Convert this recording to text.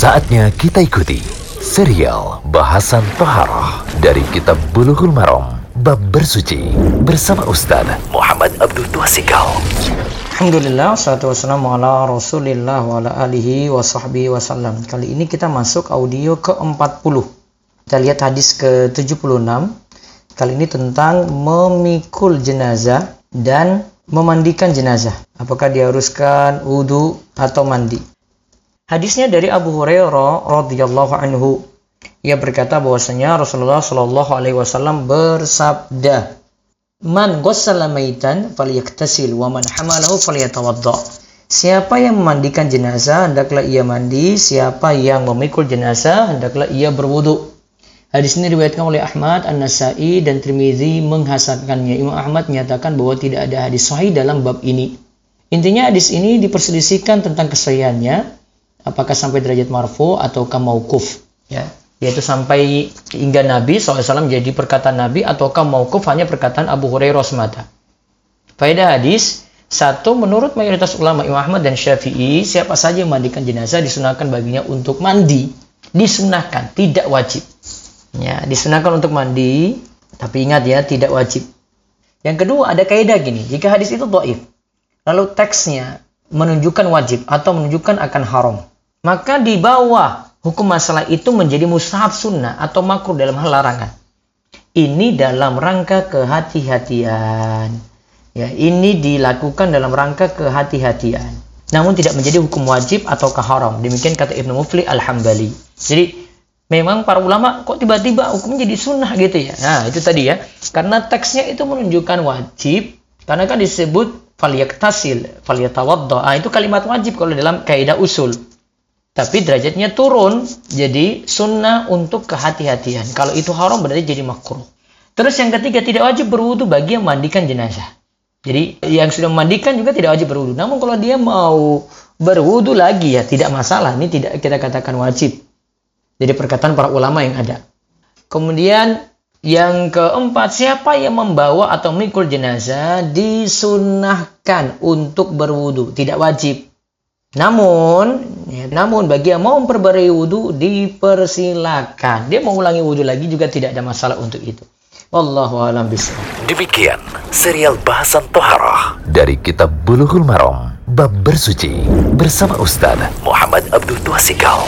Saatnya kita ikuti serial bahasan Toharoh dari Kitab Bulughul Maram Bab Bersuci bersama Ustaz Muhammad Abdul Tuasikal. Alhamdulillah, salatu wassalamu ala rasulillah wa ala alihi wa sahbihi wasallam. Kali ini kita masuk audio ke-40. Kita lihat hadis ke-76. Kali ini tentang memikul jenazah dan memandikan jenazah. Apakah diharuskan wudhu atau mandi? Hadisnya dari Abu Hurairah radhiyallahu anhu. Ia berkata bahwasanya Rasulullah shallallahu alaihi wasallam bersabda, Man ghassala maitan falyaktasil wa man hamalahu falyatawadda. Siapa yang memandikan jenazah hendaklah ia mandi, siapa yang memikul jenazah hendaklah ia berwudu. Hadis ini diriwayatkan oleh Ahmad, An-Nasai dan Tirmizi menghasankannya. Imam Ahmad menyatakan bahwa tidak ada hadis sahih dalam bab ini. Intinya hadis ini diperselisihkan tentang kesahihannya, apakah sampai derajat marfu atau mauquf, ya yaitu sampai hingga Nabi SAW jadi perkataan Nabi ataukah maukuf hanya perkataan Abu Hurairah semata. Faedah hadis, satu, menurut mayoritas ulama Imam Ahmad dan Syafi'i, siapa saja yang mandikan jenazah disunahkan baginya untuk mandi. Disunahkan, tidak wajib. Ya, disunahkan untuk mandi, tapi ingat ya, tidak wajib. Yang kedua, ada kaidah gini, jika hadis itu do'if, lalu teksnya menunjukkan wajib atau menunjukkan akan haram, maka di bawah hukum masalah itu menjadi mustahab sunnah atau makruh dalam hal larangan. Ini dalam rangka kehati-hatian. Ya, ini dilakukan dalam rangka kehati-hatian. Namun tidak menjadi hukum wajib atau haram. Demikian kata Ibnu Mufli Al-Hambali. Jadi memang para ulama kok tiba-tiba hukumnya jadi sunnah gitu ya. Nah, itu tadi ya. Karena teksnya itu menunjukkan wajib karena kan disebut faliyaktasil, faliyatawadda. Ah, itu kalimat wajib kalau dalam kaidah usul tapi derajatnya turun jadi sunnah untuk kehati-hatian. Kalau itu haram berarti jadi makruh. Terus yang ketiga tidak wajib berwudu bagi yang memandikan jenazah. Jadi yang sudah memandikan juga tidak wajib berwudu. Namun kalau dia mau berwudu lagi ya tidak masalah. Ini tidak kita katakan wajib. Jadi perkataan para ulama yang ada. Kemudian yang keempat, siapa yang membawa atau mikul jenazah disunahkan untuk berwudu, tidak wajib. Namun, namun bagi yang mau memperbarui wudhu dipersilakan. Dia mau ulangi wudhu lagi juga tidak ada masalah untuk itu. Wallahu a'lam bishawab. Demikian serial bahasan toharah dari Kitab Bulughul Maram bab bersuci bersama Ustaz Muhammad Abdul Tuasikal.